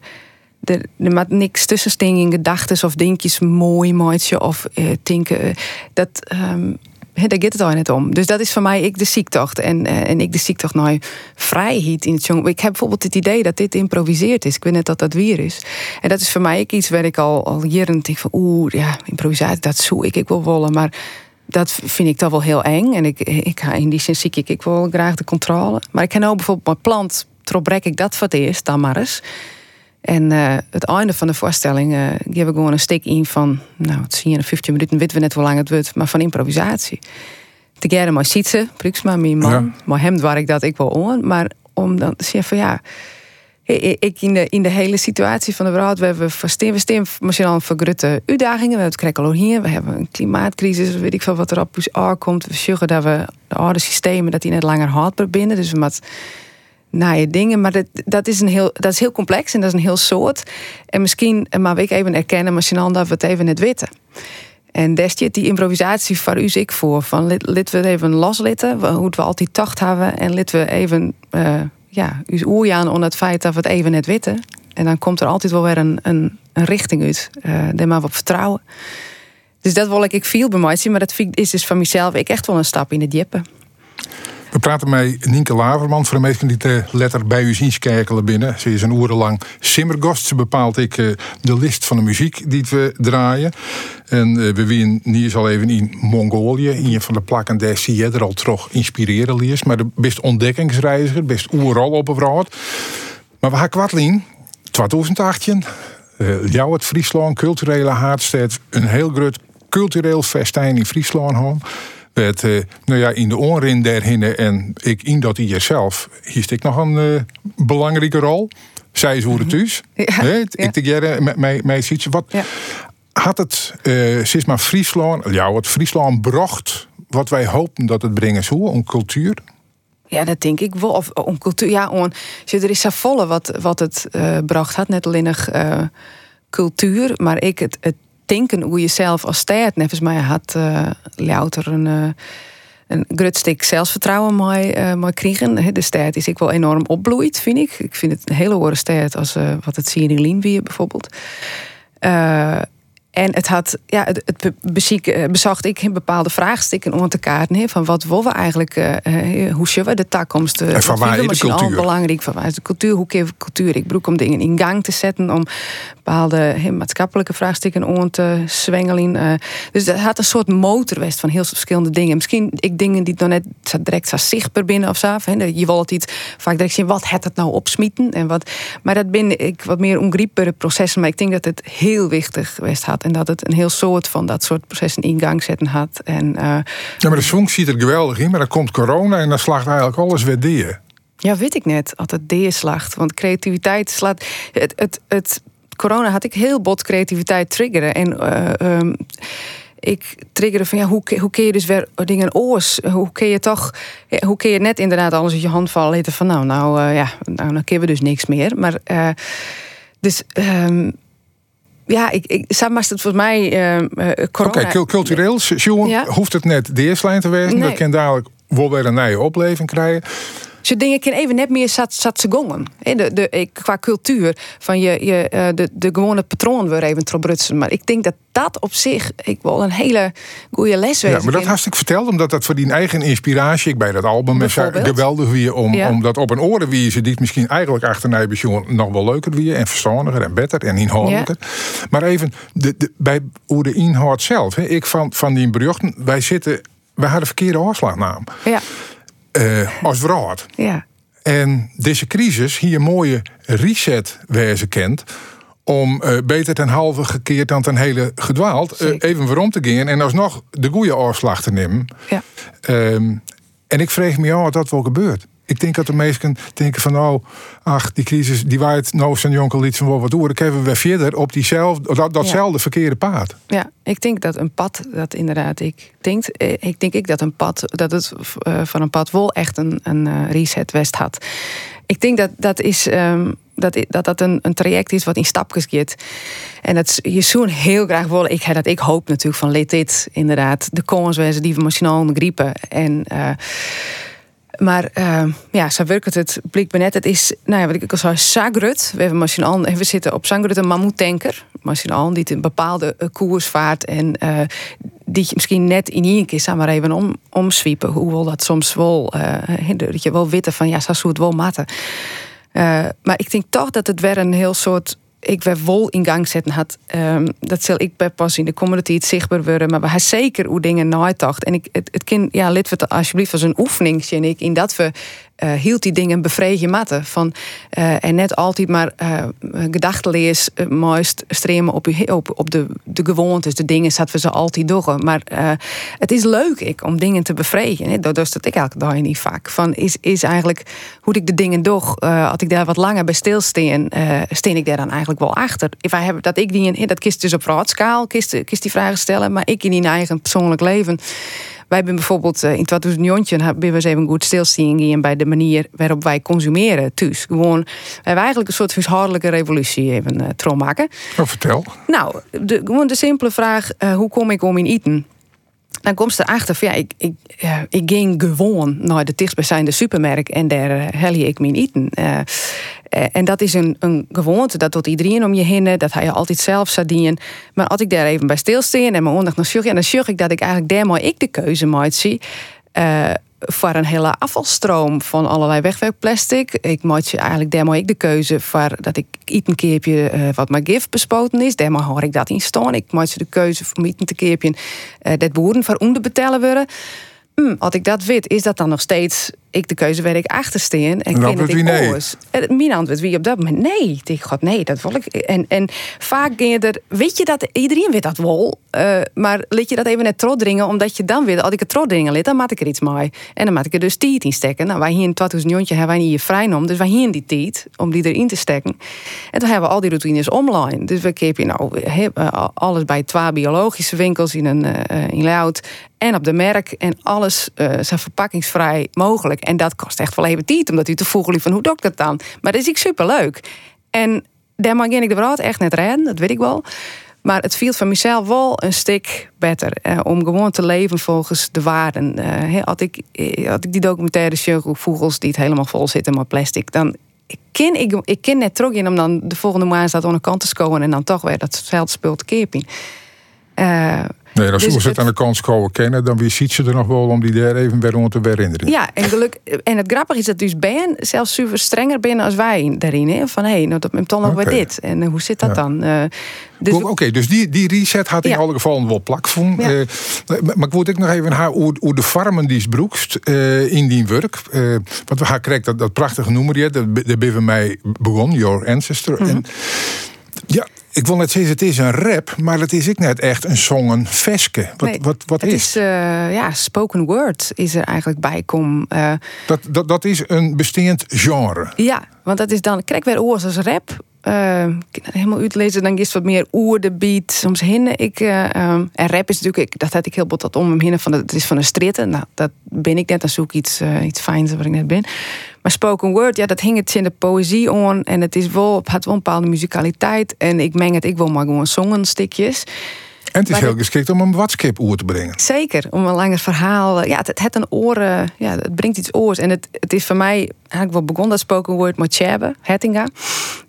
er, moet niks tussensting in gedachten of denkjes mooi maatje of eh, dat, ehm daar gaat het al net om. Dus dat is voor mij ik de ziektocht. En, eh, en ik de ziektocht naar vrijheid in het jongen. Ik heb bijvoorbeeld het idee dat dit improviseerd is. Ik weet net dat dat weer is. En dat is voor mij iets waar ik al, al jaren denk van... oeh, ja, improvisatie, dat zoek ik, ik wil willen. Maar dat vind ik toch wel heel eng. En ik, ik in die zin zie ik, ik wil graag de controle. Maar ik kan ook bijvoorbeeld mijn plant... trok ik dat voor het eerst, dan maar eens. En eh, het einde van de voorstelling uh, geef ik gewoon een steek in van, nou, het zie je in 15 minuten, weten we net hoe lang het wordt, maar van improvisatie. Te gerne maar Sietse, Bruksma, mijn man, Ja. maar hem waar ik dat ik wel on, maar om dan te zeggen van ja, ik in de, in de hele situatie van de wereld, we hebben versteen, we staan misschien al voor grote uitdagingen, we hebben het krekkelonie, we hebben een klimaatcrisis, weet ik veel wat er op ons aankomt, we zorgen dat we de oude systemen, dat die net langer houdbaar binnen, dus we moeten naaie dingen. Maar dat, dat, is een heel, dat is heel complex en dat is een heel soort. En misschien maar ik even erkennen, maar dat we het even net weten. En zit die improvisatie voor u ik voor. Van lid, we even loslitten, hoe we altijd tocht hebben. En lid we even, eh ja, uw oer aan onder het feit dat we het even net weten. En dan komt er altijd wel weer een, een, een richting uit. eh daar maar op vertrouwen. Dus dat wil ik, ik veel bij mij zien. Maar dat is dus van mezelf ik echt wel een stap in het jeppen. We praten met Nienke Laverman, voor de meesten die de letter bij u zien binnen. Ze is een urenlang simmergast. Ze bepaalt ik eh, de list van de muziek die we draaien. En eh, we zijn hier al even in Mongolië. In een van de plakken daar zie je al toch inspireren liest. Maar de best ontdekkingsreiziger, best oeral op een. Maar we gaan kwartlien, 2018. Uh, jouw het Friesland, culturele haardstad. Een heel groot cultureel festijn in Friesland. Met, eh, nou ja, in de onrin daarheen en ik in dat hier zelf, hiest ik nog een eh, belangrijke rol. Zij is hoe het thuis. Ja, Hè, ja. Ik te jaren met mij, ziet Wat Ja. had het, eh sinds maar Friesland, ja, wat Friesland bracht, wat wij hopen dat het brengen zou, om cultuur. Ja, dat denk ik wel. Of om cultuur. Ja, on, er is zo volle wat, wat het eh, bracht had. Net alleen nog eh, cultuur, maar ik het, het denken hoe je zelf als stad, nevens mij had eh louter een. eh, een groot stuk zelfvertrouwen mij, eh mij kregen. Hè, De stad is ik wel enorm opbloeid, vind ik. Ik vind het een hele hoge stad als eh, wat het zie in Lien weer bijvoorbeeld. En het had, ja, het, het eh, bezocht ik bepaalde vraagstukken om te kaarten. Van wat willen we eigenlijk, eh, eh, hoe zullen we de toekomst? En van waar is de misschien al cultuur? belangrijk? Van waar is de cultuur? Hoe keer cultuur? Ik broek om dingen in gang te zetten, om bepaalde maatschappelijke vraagstukken om te zwengelen. dus dat had een soort motorwest van heel verschillende dingen. Misschien ik dingen die nog net zo direct zo zichtbaar binnen of zo. Je wil het iets vaak direct zien, wat het het nou opsmieten? En wat, maar dat ben ik wat meer ongrijpbare processen. Maar ik denk dat het heel wichtig geweest had. En dat het een heel soort van dat soort processen in gang zetten had. En eh, Ja, maar de swing ziet er geweldig in, maar dan komt corona en dan slaagt eigenlijk alles weer dier. Ja, weet ik net. Altijd deerslacht. Want creativiteit slaat. Het, het, het, corona had ik heel bot creativiteit triggeren. En eh, ehm, ik triggerde van ja, hoe, hoe kun je dus weer dingen oors? Hoe kun je toch, hoe kun je net inderdaad alles uit je hand vallen laten van nou, nou eh, ja, nou, dan kunnen we dus niks meer. Maar dus ehm, ja, ik, ik, samen was het volgens mij Oké, corona. cul- cultureel, Sjoen, Ja. hoeft het net de eerste lijn te wezen. Nee. We kunnen dadelijk wel weer een nieuwe opleving krijgen. Zo dingen kan even net meer zat, zat ze gongen. De, de, ik- qua cultuur van je, je, eh, de, de gewone patroon weer even trobrutsen. Maar ik denk dat dat op zich ik wel een hele goede les Ja, wezen maar dat ik verteld, omdat dat voor die eigen inspiratie, ik bij dat album is geweldig weer om, Ja. om dat op een oren wie ze die misschien eigenlijk achter Nijbesjoen nog wel leuker weer en verstandiger en beter en inhoudelijker. Maar even de, de, bij hoe de inhoud zelf. Hè, ik van, van die berichten, wij zitten, wij hadden verkeerde afslagnaam Ja, eh als wraad. ja. En deze crisis hier een mooie reset wezen kent. Om eh, beter ten halve gekeerd dan ten hele gedwaald. Zeker. even waarom te gaan en alsnog de goede afslag te nemen. ja. Ehm, en ik vreeg me af wat dat wel gebeurt. Ik denk dat de meesten denken van nou, ach, die crisis die waait nou zijn jonkel liet van wat door. Kunnen we weer verder op diezelfde, dat, datzelfde verkeerde paad. Ja, ik denk dat een pad, dat inderdaad, ik denk, eh, ik denk ik dat een pad, dat het eh, van een pad wel echt een, een eh, reset west had. Ik denk dat dat is. ehm, dat, dat dat een, een traject is wat in stapjes gaat. En dat is- je zoen heel graag wil. Ik, dat ik hoop natuurlijk van lid dit inderdaad de kans die we misschien al griepen. En Maar uh, ja, zo werkt het blijkbaar net. Het is, nou ja, wat ik al zei, Sagrut. We hebben machinaal, we zitten op Sagrut een mammoetanker. Machinaal die een bepaalde uh, koers vaart en uh, die je misschien net in één keer maar even om, omswiepen. Hoe wil dat soms wel, dat je wel weten van ja, zo het wel matten. maar ik denk toch dat het weer een heel soort ik weer wol in gang zetten had. Um, dat zal ik pas in de tijd zichtbaar worden. Maar we hebben zeker hoe dingen nagedacht. En ik, het, het kind, ja, lid alsjeblieft als een oefening, zie ik, in dat we uh, hield die dingen bevredigd matten. Van, uh, en net altijd maar uh, gedachtenlees uh, mooist streamen op, op, op de, de gewoontes, de dingen, zaten we ze altijd door. Maar het is leuk ik, om dingen te bevredigen. Dat is dat ik elke dag niet vaak. Van, is, is eigenlijk hoe ik de dingen doe. als ik daar wat langer bij stilsteen, steen ik daar dan eigenlijk wel achter. If I have, dat ik die, dat kist dus op raadschaal, kist, kist die vragen stellen, maar ik in mijn eigen persoonlijk leven wij hebben bijvoorbeeld eh, in 2009 hebben we even goed stilstaan bij de manier waarop wij consumeren thuis. Gewoon, we hebben eigenlijk een soort huishoudelijke revolutie even uh, maken. Oh, vertel. Nou, de, gewoon de simpele vraag, uh, hoe kom ik om in eten? Dan komt ze erachter van ja, ik, ik, ik ging gewoon naar de dichtstbijzijnde supermarkt en daar uh, hel ik mijn eten. Uh, en dat is een, een gewoonte, dat tot iedereen om je heen, dat hij je altijd zelf zou dienen. Maar als ik daar even bij stilsteen en mijn aandacht naar zorg, ja, dan zorg ik dat ik eigenlijk daar maar ik de keuze maak zie. Voor een hele afvalstroom van allerlei wegwerkplastic. Ik maak eigenlijk daarmee ik de keuze voor dat ik iets een keertje uh, wat mijn gif bespoten is. Daarmee hoor ik dat in staan. Ik maak de keuze om iets een keertje uh, dat boeren voor onder betalen worden. Hm, als ik dat weet, is dat dan nog steeds ik de keuze waar ik achter steen en ken het ik nee. Mijn antwoord wie op dat moment nee. Ik god nee, dat wil ik. En, en vaak ging je er, weet je dat iedereen weet dat wel, uh, maar liet je dat even net dringen, omdat je dan weet, als ik het dringen liet, dan maak ik er iets mee. En dan maak ik er dus tijd in steken. Nou, wij hier in 2000 hebben wij niet vrij om, dus wij hier die tijd om die erin te steken. En toen hebben we al die routines online. Dus we kepen nou eh, alles bij twee biologische winkels in een uh, in Loud en op de merk en alles uh, zo verpakkingsvrij mogelijk. En dat kost echt wel even tijd, omdat u te vroegen van hoe ik dat dan? Maar dat is ik superleuk. En daar mag ik de brood echt net redden, dat weet ik wel. Maar het viel van mezelf wel een stuk beter. Eh, om gewoon te leven volgens de waarden. Uh, had, ik, eh, had ik die documentaire vogels die het helemaal vol zitten met plastic, dan ken, ik, ik ken net terug in om dan de volgende maand dat aan de kant te scoren en dan toch weer datzelfde spul te kepen. Uh, Nee, als dus het aan de kans komen kennen, dan wie ziet ze er nog wel om die daar even weer rond te herinneren. Ja, en, geluk, en het grappige is dat dus Ben zelfs super strenger binnen als wij daarin. Hè? Van hé, hey, nou dat toch nog weer dit. En uh, hoe zit dat ja. dan? Uh, dus... Oké, okay, dus die, die reset had in ja. alle gevallen wel plak van. Ja. Uh, maar ik moet ook nog even haar hoe, hoe de farmen die broekst in die werk. want we gaan krijgen dat, dat prachtige noemer, dat, dat mij begon, Your Ancestor. Mm -hmm. en, ja, ik wil net zeggen, het is een rap, maar het is ik net echt een zongen veske. Wat, nee, wat, wat het is? is uh, ja, spoken word is er eigenlijk bij kom. Uh, dat, dat, dat is een bestaand genre. Ja, want dat is dan, kijk weer oors als rap. Uh, helemaal uitlezen, dan is het wat meer oer de beat. Soms hinnen ik. Uh, um, en rap is natuurlijk, ik, dat had ik heel bot dat om hem hinnen van het is van een stritten. Nou, dat ben ik net, dan zoek ik iets, uh, iets fijns wat ik net ben. Maar spoken word, ja, dat hing het in de poëzie aan. En het is wel, het had wel een bepaalde musicaliteit. En ik meng het, ik wil maar gewoon zongenstikjes. En het is heel geschikt om een watskip oer te brengen. Zeker, om een langer verhaal. Ja, het, het een oren, ja, het brengt iets oors. En het, het is voor mij eigenlijk wel begonnen dat spoken word met Tjebe, Hettinga.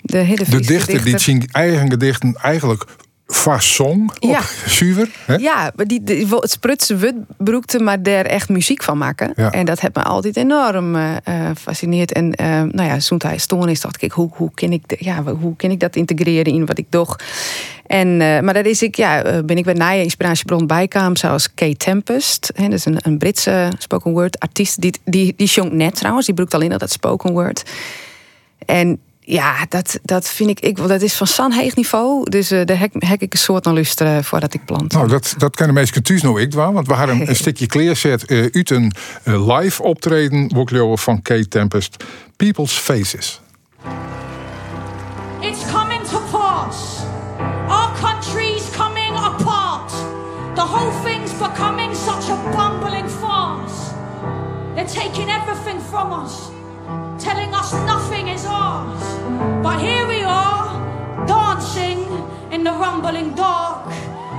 De, hele de dichter, die zijn eigen gedichten eigenlijk façon ja. zuiver. Hè? Ja, die, die, het sprutsen wut broekte, maar daar echt muziek van maken. Ja. En dat heeft me altijd enorm uh, fascineerd. En uh, nou ja, toen hij stond is, dacht ik, hoe, hoe, kan ik de, ja, hoe kan ik dat integreren in wat ik doe? En, maar daar is ik, ja, ben ik bij naaie inspiratiebron bijkwam, zoals Kate Tempest. Hè, dat is een, een Britse spoken word artiest. Die, die, die net trouwens, die broekt alleen al dat spoken word. En ja, dat, dat vind ik, ik dat is van San heeg niveau. Dus uh, daar heb, ik een soort naar luisteren voordat ik plant. Nou, dat, dat kan de meeste thuis nog ik doen. Want we hadden een, een stukje kleerzet uh, uit een uh, live optreden van Kate Tempest. People's Faces. It's coming to pass. Our country's coming apart. The whole thing's becoming such a bumbling farce. They're taking everything from us. Telling us nothing is ours. But here we are, dancing in the rumbling dark.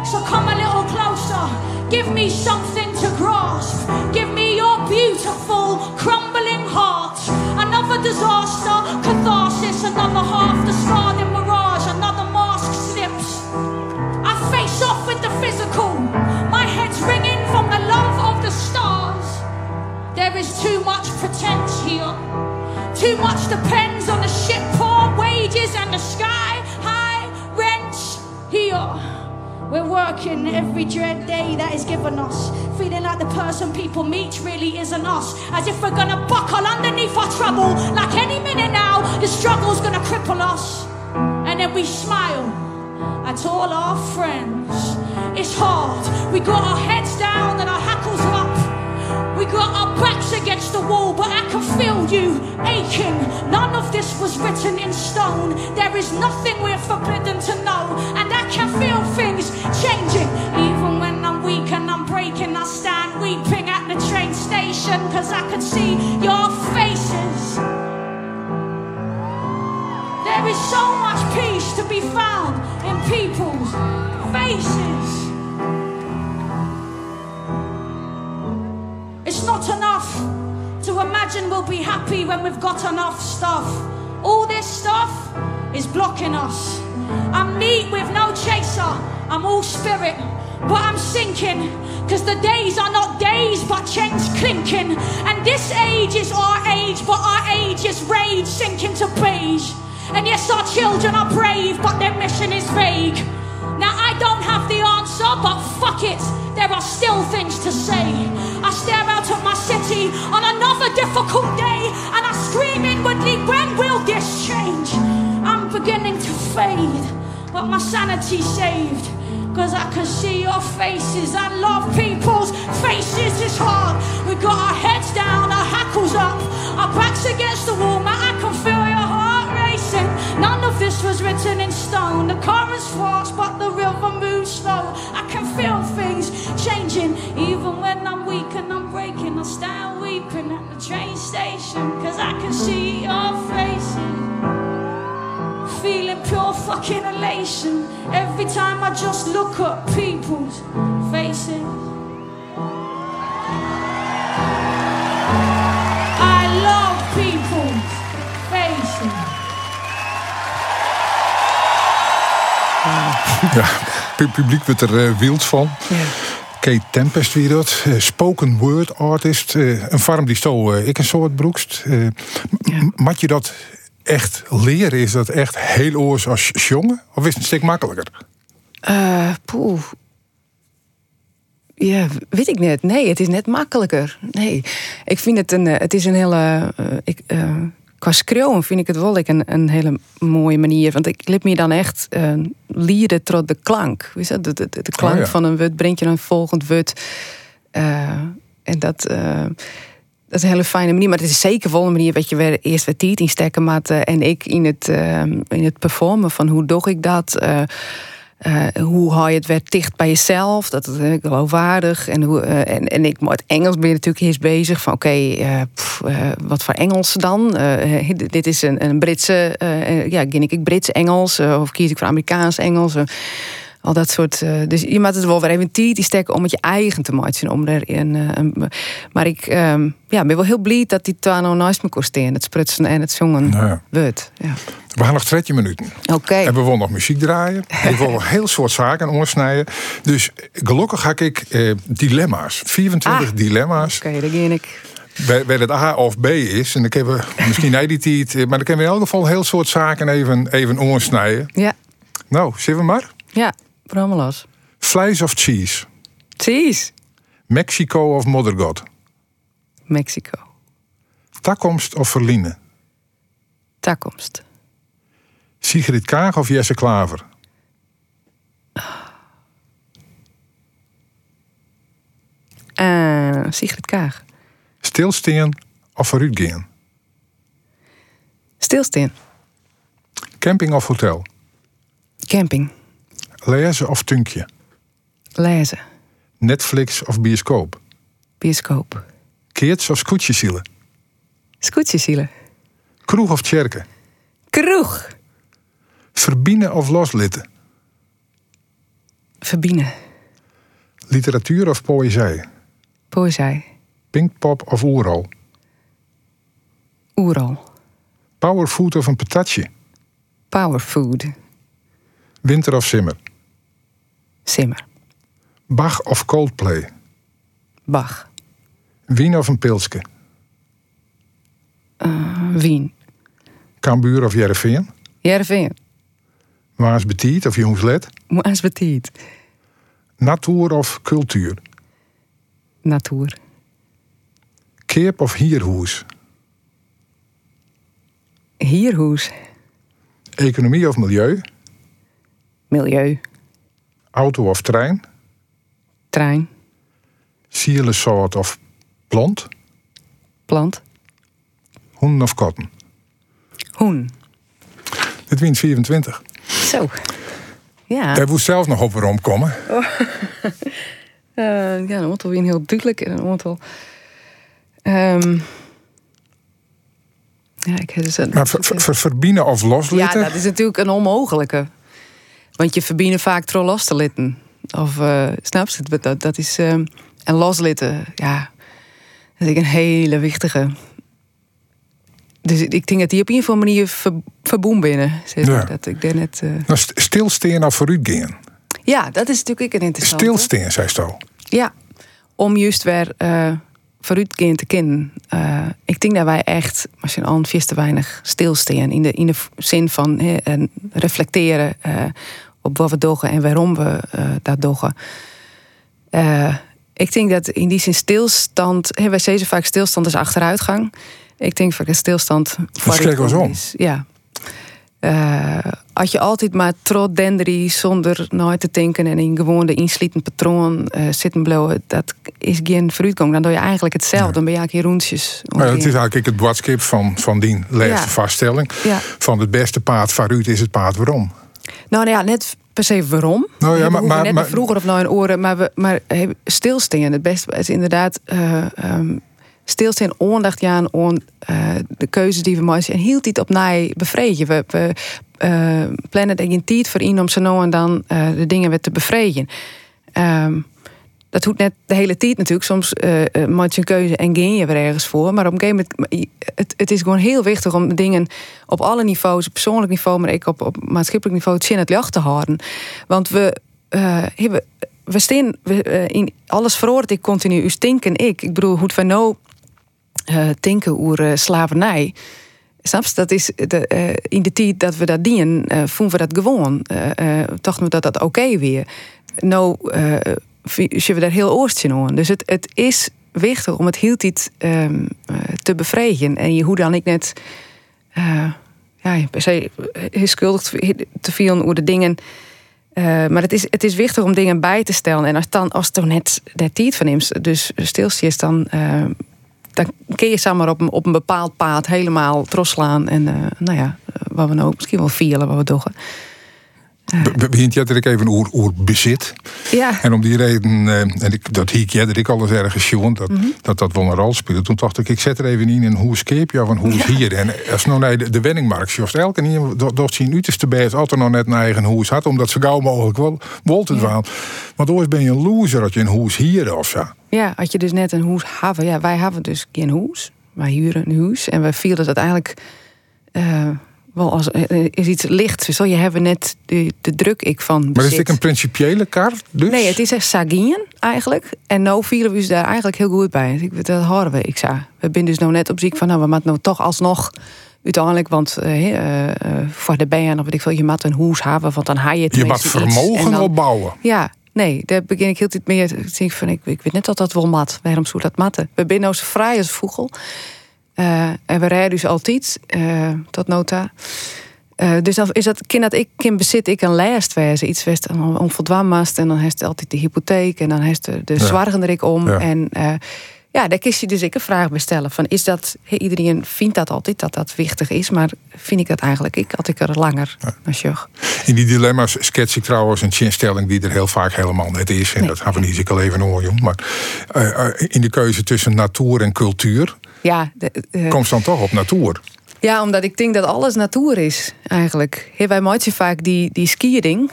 So come a little closer, give me something to grasp, give me your beautiful, crumbling heart. Another disaster, catharsis, another half discarded mirage, another mask slips. I face off with the physical, my head's ringing from the love of the stars. There is too much pretense here. Too much depends on the shit poor wages and the sky high rents here. We're working every dread day that is given us, feeling like the person people meet really isn't us. As if we're gonna buckle underneath our trouble, like any minute now, the struggle's gonna cripple us. And then we smile at all our friends. It's hard, we got our heads down and our hackles up. We got our backs against the wall, but I can feel you aching. None of this was written in stone. There is nothing we're forbidden to know, and I can feel things changing. Even when I'm weak and I'm breaking, I stand weeping at the train station, cause I can see your faces. There is so much peace to be found in people's faces. It's not enough to imagine we'll be happy when we've got enough stuff. All this stuff is blocking us. I'm neat with no chaser, I'm all spirit, but I'm sinking. Cause the days are not days, but chains clinking. And this age is our age, but our age is rage sinking to beige. And yes, our children are brave, but their mission is vague. I don't have the answer, but fuck it, there are still things to say. I stare out at my city on another difficult day, and I scream inwardly, when will this change? I'm beginning to fade, but my sanity saved. Cause I can see your faces. I love people's faces. It's hard. We got our heads down, our hackles up, our backs against the wall. Man, I can feel your heart racing. None of this was written in stone. The current's fast, but the river moves slow. I can feel things changing. Even when I'm weak and I'm breaking, I stand weeping at the train station. Cause I can see your faces feeling pure fucking elation every time I just look at people's faces. Ja, publiek wordt er eh, wild van. Kate Tempest wie dat. eh, spoken word artist. eh, een farm die zo eh, ik een soort broekst. Mat je dat echt leren? Is dat echt heel oors als jongen? Of is het een stuk makkelijker? Eh, poeh. Ja, weet ik net. Nee, het is net makkelijker. Nee, ik vind het een, het is een hele, ik, qua schreeuwen vind ik het wel een, een hele mooie manier. Want ik lip me dan echt uh, lieren tot de klank. Weet je, de, de, de klank Oh ja. van een woord brengt je een volgend woord. Eh, en dat, eh, dat is een hele fijne manier. Maar het is zeker wel een manier wat je weer eerst wat tijd in stekken eh, en ik in het, eh, in het performen van hoe doe ik dat. Eh, hoe hou je het weer dicht bij jezelf? Dat is eh, geloofwaardig. En, hoe, eh, en, en ik met Engels ben je natuurlijk eerst bezig. Van oké, wat voor Engels dan? Dit- is een, een Britse, ja, ken ik Brits Engels? of kies ik voor Amerikaans Engels? Al dat soort. eh, dus je moet het wel weer even tijd die steken om het je eigen te maken. Om er een, eh, een- maar ik ehm, ja, ben wel heel blij dat die twaalf naast me kon staan. Het sprutsen en het zongen Nou ja. wordt. Ja. We gaan nog 13 minuten. Oké. En we willen nog muziek draaien. Ik wil nog heel soort zaken oorsnijden. Dus gelukkig ga ik eh, dilemma's. 24 Ah. dilemma's. Oké, daar ging ik. Bij, het A of B is. En dan kunnen we misschien niet die tijd. eh, Maar dan kunnen we in elk geval heel soort zaken even, even oorsnijden. Ja, Nou, zullen we maar? ja, brommen los. Vlees of cheese? Cheese. Mexico of Moddergod? Mexico. Takkomst of Verline? Takkomst. Sigrid Kaag of Jesse Klaver? Eh Sigrid Kaag. Stilsteen of vooruitgaan? Stilsteen. Camping of hotel? Camping. Lezen of tunkje? Lezen. Netflix of bioscoop? Bioscoop. Keerts of scootjesielen? Scootjesielen. Kroeg of tjerken? Kroeg. Verbienen of loslitten? Verbienen. Literatuur of poëzij? Poëzij. Pinkpop of oerol? Oeral. Powerfood of een patatje? Powerfood. Winter of simmer? Simmer. Bach of Coldplay? Bach. Wien of een pilske? Wien. Cambuur of Jereveen? Waas betiet of jongenslet? Moas betiet. Natuur of cultuur? Natuur. Keep of hierhoes? Hierhoes. Economie of milieu? Milieu. Auto of trein? Trein. Sierlesoort of blond? Plant. Hoenden of kotten? Hoen. Dit wint 24. Zo. Ja. Daar moest zelf nog op waarom komen. Eh, ja, moet wel weer heel duidelijk en dan moet wel. Ehm, ja, ik heb dus een- Maar ver, of ja, loslitten? dat is natuurlijk een onmogelijke. Want je verbindt vaak tro los te litten. Of eh snap je? Dat, dat is. ehm, en loslitten, ja. Dat is een hele wichtige. Dus ik denk dat die op een of andere manier ver, verboen binnen. Ja. Dat ik denk net. eh, Nou, st- stilstaan of vooruitgaan? ja, dat is natuurlijk een interessante. Stilstaan, zei ze al. Ja, om juist weer eh vooruitgaan te kennen. Ik denk dat wij echt, als je al veel te weinig stilstaan. In de, in de zin van reflecteren op wat we doen en waarom we eh, dat doen. Eh, ik denk dat in die zin stilstand, hè, wij zeggen vaak stilstand is achteruitgang. Ik denk vaak dat stilstand vooruitgang om. is. Ja. Eh, als je altijd maar trot denderie zonder nooit te denken en in gewoon de inslietend patroon eh, zitten blowen, dat is geen vooruitgang. Dan doe je eigenlijk hetzelfde. Dan ben je eigenlijk roentjes. Maar het is eigenlijk het boodschap van, van die laatste Ja. vaststelling. Ja. Van het beste paard vooruit is het paard waarom. Nou, nou ja, net per se waarom. Nou ja, maar- maar- net maar- vroeger of nou in oren, maar, we, maar hey, stilstaan. Het beste is inderdaad eh um, stilstaan, aandacht aan aan eh, de keuzes die we maken. En hield dit op mij bevredigen. We, we eh, plannen er geen tijd voor in om zo nou en dan de dingen weer te bevredigen. Ehm, dat hoeft net de hele tijd natuurlijk. Soms maak je een keuze en geen je er ergens voor. Maar op een gegeven moment, het, is gewoon heel wichtig om dingen op alle niveaus, op persoonlijk niveau, maar ik op, maatschappelijk niveau, het zin het jacht te houden. Want we eh, hebben, we staan we, in alles verhoort ik continu. U stinken ik. Ik bedoel, hoe van nou eh denken over slavernij. Snap? Dat is de, in de tijd dat we dat dienen, vonden we dat gewoon. Dachten we dat dat oké weer. Nou, eh zullen we daar heel oorst in. Dus het, het is wichtig om het heel tijd ehm, eh, te bevredigen. En je hoe dan ik net eh, ja, per se heel schuldig te veel over de dingen. Eh, maar het is, het is wichtig om dingen bij te stellen. En als, dan, als het net de tijd van is, dus stilsjes, dan, eh, dan kun je samen op een, op een bepaald paad helemaal trotslaan. En eh, nou ja, eh, wat we nou misschien wel vieren, wat we doen. We begint er even oer, oer bezit. Ja, En om die reden, eh, en ik, dat hiek jij dat ik alles ergens jongen, dat, Mhm. dat dat wel een rol speelde. Toen dacht ik, ik zet er even in een hoe je een hoe is hier. En als nou naar de, de wenningmarkt, elke niet, dat dat zien uiterste best altijd nog net een eigen hoes had, omdat ze gauw mogelijk wel wol te dwaan. Want ooit ben je een loser als je een hoes hier of zo. ja, had je dus net een hoes hebben. Ja, wij hebben dus geen hoes. Wij huren een huis. En we vielen dat eigenlijk eh, wel als eh, is iets licht. Zo je hebben net de, de druk ik van Maar is dit een principiële kaart? Dus? Nee, het is echt sagien eigenlijk. En nou vielen we dus daar eigenlijk heel goed bij. Ik, dat horen we. Ik zei, we zijn dus nou net op ziek van, nou, we moeten nou toch alsnog uiteindelijk, want eh, eh, eh, voor de band of weet ik veel, je moet een hoes hebben, want dan haal je het Je iets. vermogen dan- opbouwen. Ja, nee, daar begin ik heel tijd meer denken van, ik, ik weet net dat dat wel mat. Waarom zou dat matten? We zijn nou zo vrij als vogel. Eh, en we rijden dus altijd, eh, tot nota. Eh, dus dan is dat, kind dat ik in bezit, ik een lijst wezen, iets west onvoldwaanmast en dan heeft altijd de hypotheek en dan heeft de, de Ja. er ik om. Ja. En ja, daar kies je dus ik een vraag bestellen van, is dat, iedereen vindt dat altijd dat dat wichtig is, maar vind ik dat eigenlijk ik, had ik er langer als je. In die dilemma's skets ik trouwens een chinstelling die er heel vaak helemaal net is. En Nee. dat hebben we niet al even hoor, jong. Maar in de keuze tussen natuur en cultuur Ja, de, eh, komt dan toch op natuur. Ja, omdat ik denk dat alles natuur is, eigenlijk. Wij maken vaak die, die skiering,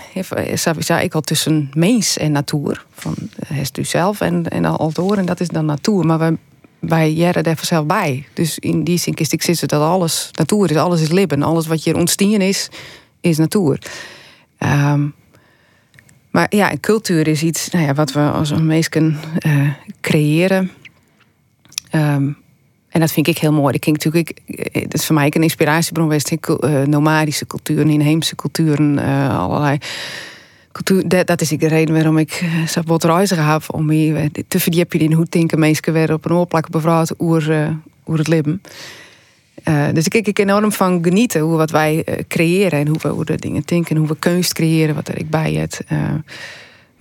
zei ik al tussen mens en natuur. Van het u zelf en, en al door, en dat is dan natuur. Maar wij wij jaren daar vanzelf bij. Dus in die zin is ik zitten dat alles natuur is, alles is leven. Alles wat hier ontstien is, is natuur. Ehm, maar ja, en cultuur is iets nou ja, wat we als een mensen eh, creëren. Ehm, en dat vind ik heel mooi. Ik denk natuurlijk, ik, eh, dat is voor mij een inspiratiebron geweest. Uh, nomadische culturen, inheemse culturen, uh, allerlei. Dat, dat is de reden waarom ik zo wat reizen heb. Om me te verdiepen in hoe denken mensen weer op een oorplak oer, oer het leven. dus ik kijk enorm van genieten hoe wat wij creëren en hoe we hoe de dingen denken, hoe we kunst creëren, wat er ik bij het.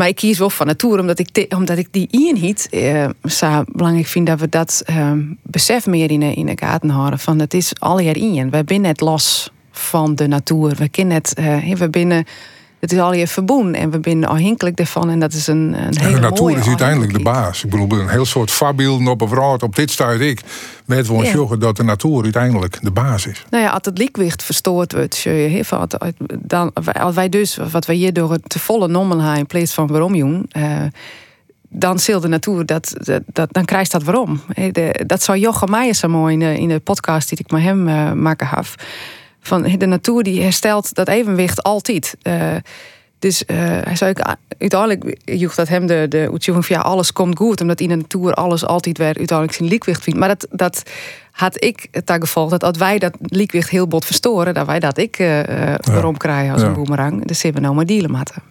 Maar ik kies wel van natuur, omdat ik, omdat ik die eenheid uh, zo belangrijk vind dat we dat uh, besef meer in de, in de gaten houden. Van het is al jaar. We zijn net los van de natuur. We kunnen het, uh, we binnen. Het is al je verbonden en we zijn afhankelijk daarvan. En dat is een, een hele De natuur is uiteindelijk de baas. Ik bedoel, een heel soort voorbeelden op een. Op dit stuit ik. Weet we ons joggen dat de natuur uiteindelijk de baas is. Nou ja, als het lichtgewicht verstoord wordt. Dan, als wij dus, wat wij hier door het te volle nommen in plaats van waarom doen, eh, dan zil de natuur, dat, dat, dat- dan krijgt dat waarom. Dat zou Jochem Meijer zo mooi in de, in de podcast die ik met hem eh, maken heb. Van de natuur die herstelt dat evenwicht altijd. Eh, dus eh, hij zei ook, uiteindelijk joeg dat hem de, de van ja, alles komt goed, omdat in de natuur alles altijd weer uiteindelijk zijn liekwicht vindt. Maar dat, dat had ik het gevolg dat als wij dat liekwicht heel bot verstoren, dat wij dat ik waarom krijgen als Ja. een boemerang. Dus hebben we nou maar dealen moeten.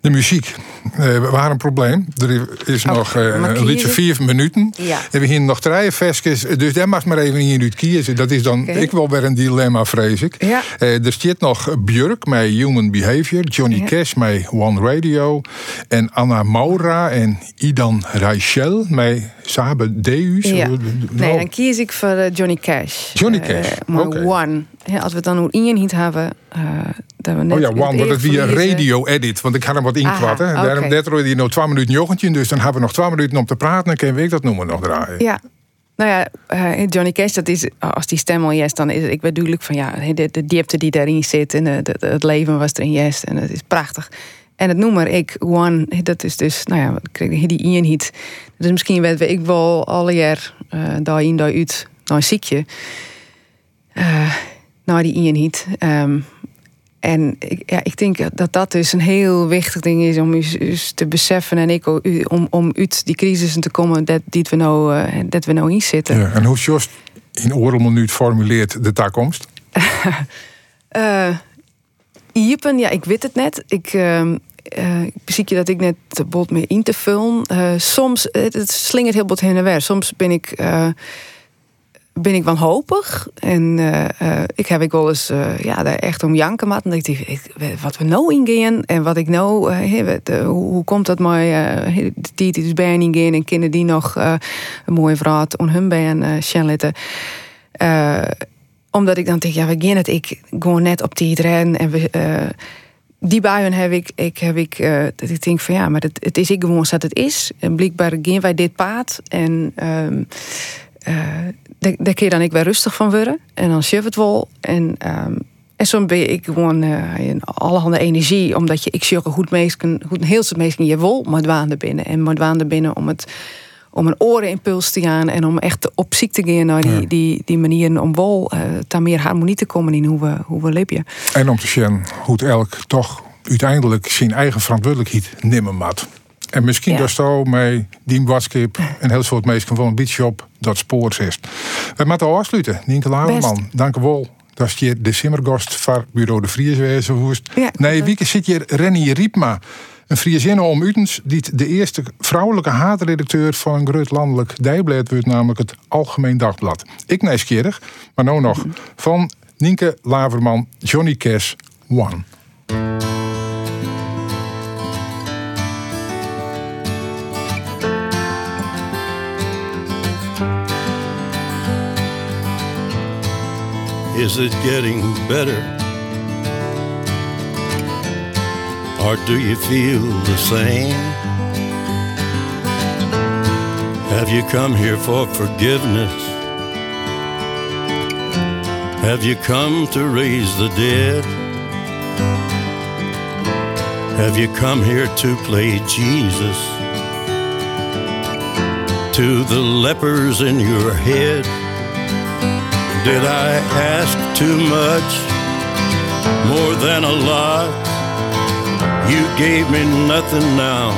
De muziek. Eh, we waren een probleem. Er is Oh, nog eh, een liedje vier minuten. Ja. We hier nog drie versjes. Dus daar mag maar even in minuut kiezen. Dat is dan ik wel weer een dilemma, vrees ik. Ja. Eh, er zit nog Björk met Human Behavior. Johnny Ja. Cash met One Radio. En Anna Maura en Idan Reichel met Sabe Deus. Ja. Nou, Nee, dan kies ik voor eh, Johnny Cash. Johnny Eh, Cash, maar. One. Ja, als we het dan hoe in niet hebben, eh, dat we net Oh ja, One, want het weer een radio-edit. Want ik had hem wat inkwatten. Aha, Daarom dat er hier nog twee minuten jochentje. Dus dan hebben we nog twee minuten om te praten. Dan kunnen we dat noemen nog draaien. Ja. Nou ja, Johnny Cash, dat is, als die stem al yes, dan is ik weet duidelijk van ja, de, de diepte die daarin zit en de, de- het leven was erin yes en het is prachtig. En het nummer ik One, dat is dus, nou ja, die Ian. Dat is misschien weet we ik wel alle jaar uh, daar in daar uit, nou een ziekje. Eh naar die Ian Heat. Ehm, en ik, ja, ik denk dat dat dus een heel wichtig ding is om u dus te beseffen en ik om, om uit die crisis te komen dat, die we nou, eh, dat we nou in zitten. Ja, en hoe Jost in oorlogminuut formuleert de toekomst? Eh, Iepen, ja, ik weet het net. Ik, ehm eh, ik zie je dat ik net de bot meer in te vullen. Eh, soms, het, het slingert heel bot heen en weer. Soms ben ik, eh, ben ik wanhopig. En ik heb ik wel eens ja, daar echt om janken maat. En ik, wat we nou ingaan en wat ik nou, hoe, hoe komt dat maar de tijd dus bijna ingaan en kinderen die nog een mooie vrouw on hun bij uh, omdat ik dan denk, ja, we gaan het. Ik gewoon net op die rennen en we. Die buien heb ik, ik, heb ik eh, dat ik denk van ja, maar het, het is ik gewoon dat het is. En blijkbaar gaan wij dit paad. En eh, daar, daar kun je dan ik weer rustig van worden. En dan shift het wel. En, ehm, en soms ben ik gewoon eh, in allerhande energie. Omdat je, ik een goed meesken, goed, heel soort meesken je wil, maar dwaan er binnen. En maar dwaan er binnen om het om een orenimpuls te gaan en om echt op ziek te gaan naar die, die, die manieren om wel eh daar meer harmonie te komen in hoe we, hoe we leven. En om te zien hoe het elk toch uiteindelijk zijn eigen verantwoordelijkheid nemen moet. En misschien Ja. dat zo met die waskip en heel soort mensen van een beetje op dat spoor is. We moeten afsluiten. Nienke Laverman, dank u wel. Dat hier de simmergast van Bureau de Vries wezen. hoest. Ja, nee, wie zit hier Rennie Riepma. Een Friesinne om Utens, die de eerste vrouwelijke haatredacteur van een groot landelijk dijblad wordt, namelijk het Algemeen Dagblad. Ik nieuwsgierig, maar nou nog van Nienke Laverman, Johnny Cash, One. Is it getting better? Or do you feel the same? Have you come here for forgiveness? Have you come to raise the dead? Have you come here to play Jesus? to the lepers in your head. Did I ask too much? More than a lot? You gave me nothing now,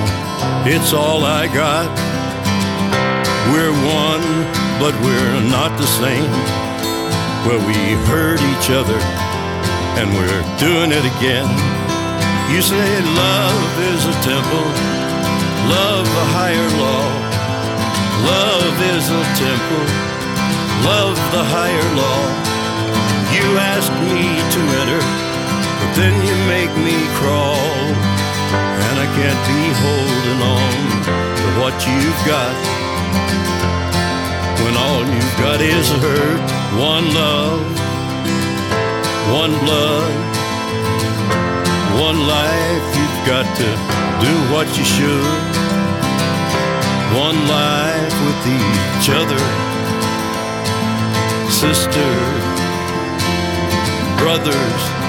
it's all I got. We're one, but we're not the same. Well, we hurt each other, and we're doing it again. You say love is a temple, love a higher law. Love is a temple, love the higher law. You ask me to enter, then you make me crawl. And I can't be holding on to what you've got. When all you've got is hurt, one love, one blood, one life. You've got to do what you should. One life with each other, sister, brothers.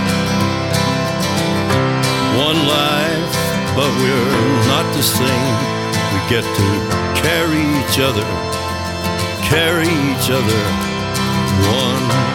One life, but we're not the same. We get to carry each other, carry each other. One